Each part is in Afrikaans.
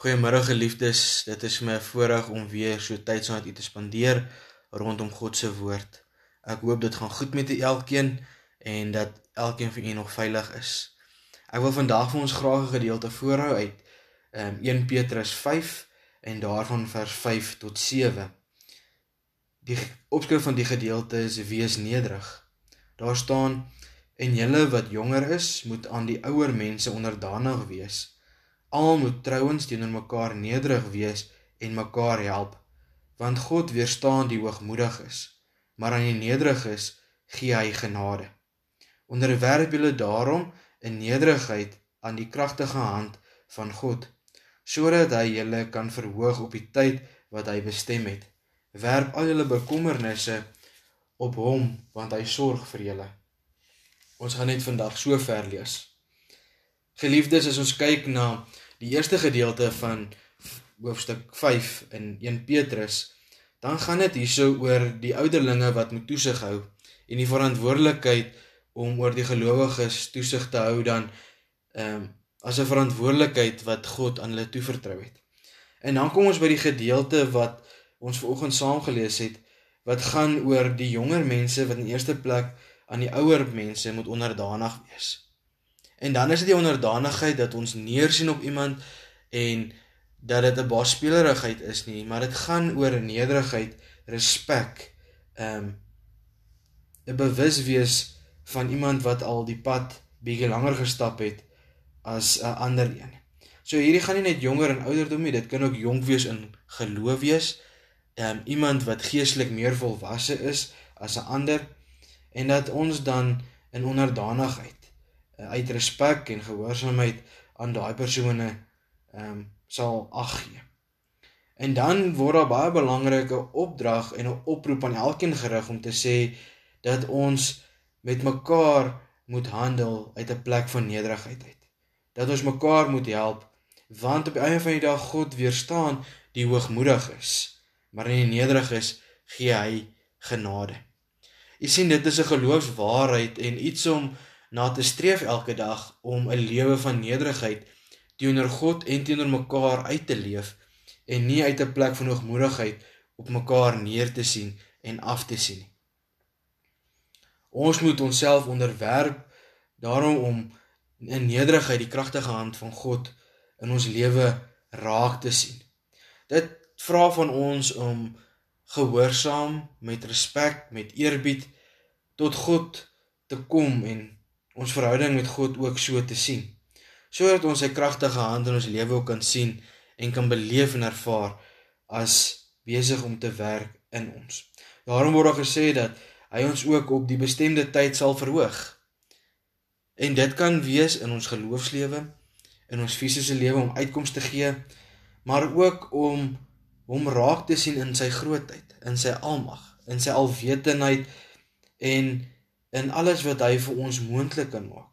Goeiemôre geliefdes. Dit is my voorreg om weer so tyd saam met u te spandeer rondom God se woord. Ek hoop dit gaan goed met u elkeen en dat elkeen van u nog veilig is. Ek wil vandag vir ons graag 'n gedeelte voorhou uit um, 1 Petrus 5 en daarvan vers 5 tot 7. Die opskrif van die gedeelte is wees nederig. Daar staan en julle wat jonger is, moet aan die ouer mense onderdanig wees Almal moet trouens teenoor mekaar nederig wees en mekaar help, want God weerstaan die hoogmoediges, maar aan die nederiges gee hy genade. Onderwerp julle daarom in nederigheid aan die kragtige hand van God, sodat hy julle kan verhoog op die tyd wat hy bestem het. Werp al julle bekommernisse op hom, want hy sorg vir julle. Ons gaan net vandag so ver lees. Geliefdes, as ons kyk na die eerste gedeelte van hoofstuk 5 in 1 Petrus, dan gaan dit hierso oor die ouderlinge wat moet toesig hou en die verantwoordelikheid om oor die gelowiges toesig te hou dan ehm um, as 'n verantwoordelikheid wat God aan hulle toevertrou het. En dan kom ons by die gedeelte wat ons vanoggend saam gelees het wat gaan oor die jonger mense wat in eerste plek aan die ouer mense moet onderdanig wees. En dan is dit die onderdanigheid dat ons neersien op iemand en dat dit 'n baasspelerigheid is nie, maar dit gaan oor nederigheid, respek, ehm um, 'n bewus wees van iemand wat al die pad bietjie langer gestap het as 'n ander een. So hierdie gaan nie net jonger en ouderdom nie, dit kan ook jonk wees in geloof wees. Ehm um, iemand wat geestelik meer volwasse is as 'n ander en dat ons dan in onderdanigheid uit respek en gehoorsaamheid aan daai persone ehm um, sal ag gee. En dan word daar baie belangrike opdrag en 'n oproep aan elkeen gerig om te sê dat ons met mekaar moet handel uit 'n plek van nederigheid uit. Dat ons mekaar moet help want op die einde van die dag God weerstaan die hoogmoediges, maar in die nederiges gee hy genade. Jy sien dit is 'n geloofswaarheid en iets om na te streef elke dag om 'n lewe van nederigheid teenoor God en teenoor mekaar uit te leef en nie uit 'n plek van hoogmoedigheid op mekaar neer te sien en af te sien nie. Ons moet onsself onderwerp daarom om in nederigheid die kragtige hand van God in ons lewe raak te sien. Dit vra van ons om gehoorsaam met respek, met eerbied tot God te kom en ons verhouding met God ook so te sien. Sodat ons sy kragtige hand in ons lewe ook kan sien en kan beleef en ervaar as besig om te werk in ons. Daarom word daar gesê dat hy ons ook op die bestemde tyd sal verhoog. En dit kan wees in ons geloofslewe, in ons fisiese lewe om uitkomste te gee, maar ook om hom raak te sien in sy grootheid, in sy almag, in sy alwetendheid en in alles wat hy vir ons moontlik kan maak.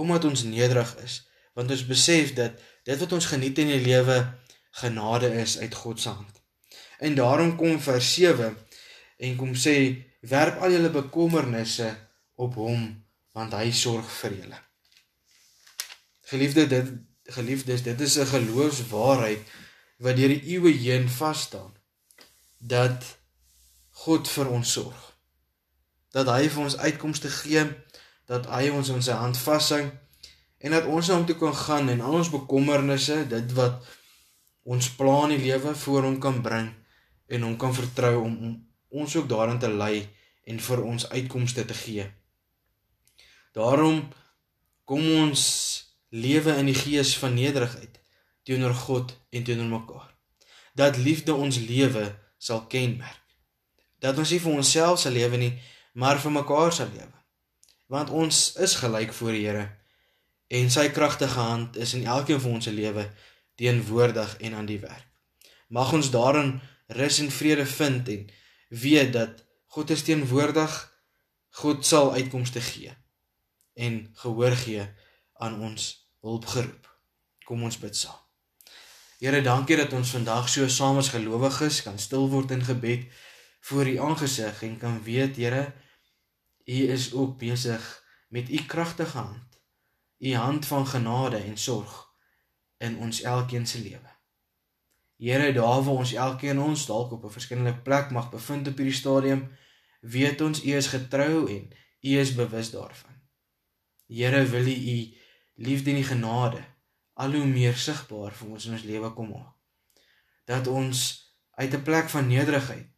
Omdat ons nederig is, want ons besef dat dit wat ons geniet in die lewe genade is uit God se hand. En daarom kom vers 7 en kom sê werp al julle bekommernisse op hom want hy sorg vir julle. Geliefde dit geliefdes dit is 'n geloofswaarheid wat deur die eeue heen vas staan dat God vir ons sorg dat hy vir ons uitkomste gee, dat hy ons in sy hand vashou en dat ons na hom toe kan gaan en al ons bekommernisse, dit wat ons plan in die lewe voor hom kan bring en hom kan vertrou om, om ons ook daarin te lei en vir ons uitkomste te gee. Daarom kom ons lewe in die gees van nederigheid teenoor God en teenoor mekaar. Dat liefde ons lewe sal kenmerk. Dat ons nie vir onsself sal lewe nie, maar vir mekaar sal lewe. Want ons is gelyk voor die Here en sy kragtige hand is in elkeen van ons se lewe teenwoordig en aan die werk. Mag ons daarin rus en vrede vind en weet dat God is teenwoordig. God sal uitkomste gee en gehoor gee aan ons hulpgeroep. Kom ons bid saam. Here, dankie dat ons vandag so saam as gelowiges kan stil word in gebed voor u aangesig en kan weet Here u is ook besig met u kragtige hand u hand van genade en sorg in ons elkeen se lewe Here, daar waar ons elkeen ons dalk op 'n verskillende plek mag bevind op hierdie stadium, weet ons U is getrou en U is bewus daarvan. Here, wil U U liefde en U genade al hoe meer sigbaar vir ons in ons lewe kom maak. Dat ons uit 'n plek van nederigheid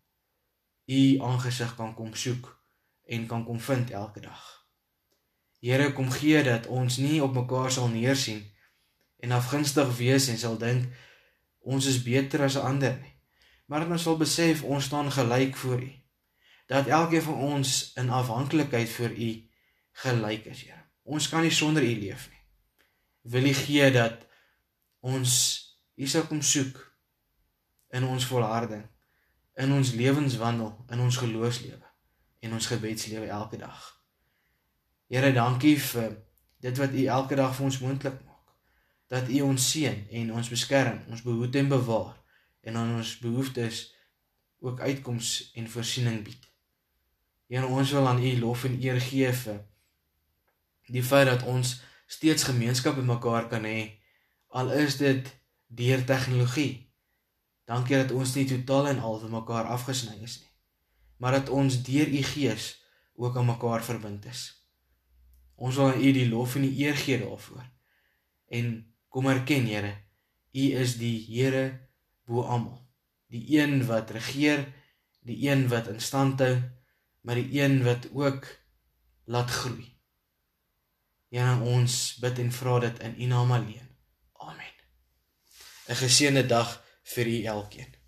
U aangesig kan kom soek en kan kom vind elke dag. Here, kom gee dat ons nie op mekaar sal neersien en afgunstig wees en sal dink ons is beter as ander nie. Maar dat ons sal besef ons staan gelyk voor U. Dat elkeen van ons in afhanklikheid vir U gelyk is, Here. Ons kan nie sonder U leef nie. Wil U gee dat ons U sal kom soek in ons volharding, in ons lewenswandel, in ons geloofslewe en ons gebedslewe elke dag. Here, dankie vir dit wat U elke dag vir ons moontlik maak dat U ons seën en ons beskerm, ons behoed en bewaar en aan ons behoeftes ook uitkoms en voorsiening bied. Here, ons wil aan U lof en eer gee vir die feit dat ons steeds gemeenskap met mekaar kan hê al is dit deur tegnologie. Dankie dat ons nie totaal en al van mekaar afgesny is nie, maar dat ons deur U Gees ook aan mekaar verbind is. Ons wil aan U die lof en die eer gee daarvoor. En Kom erken, Here, U is die Here bo almal. Die een wat regeer, die een wat in stand hou, maar die een wat ook laat groei. Here, ons bid en vra dit in U naam alleen. Amen. 'n Geseënde dag vir u elkeen.